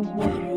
world.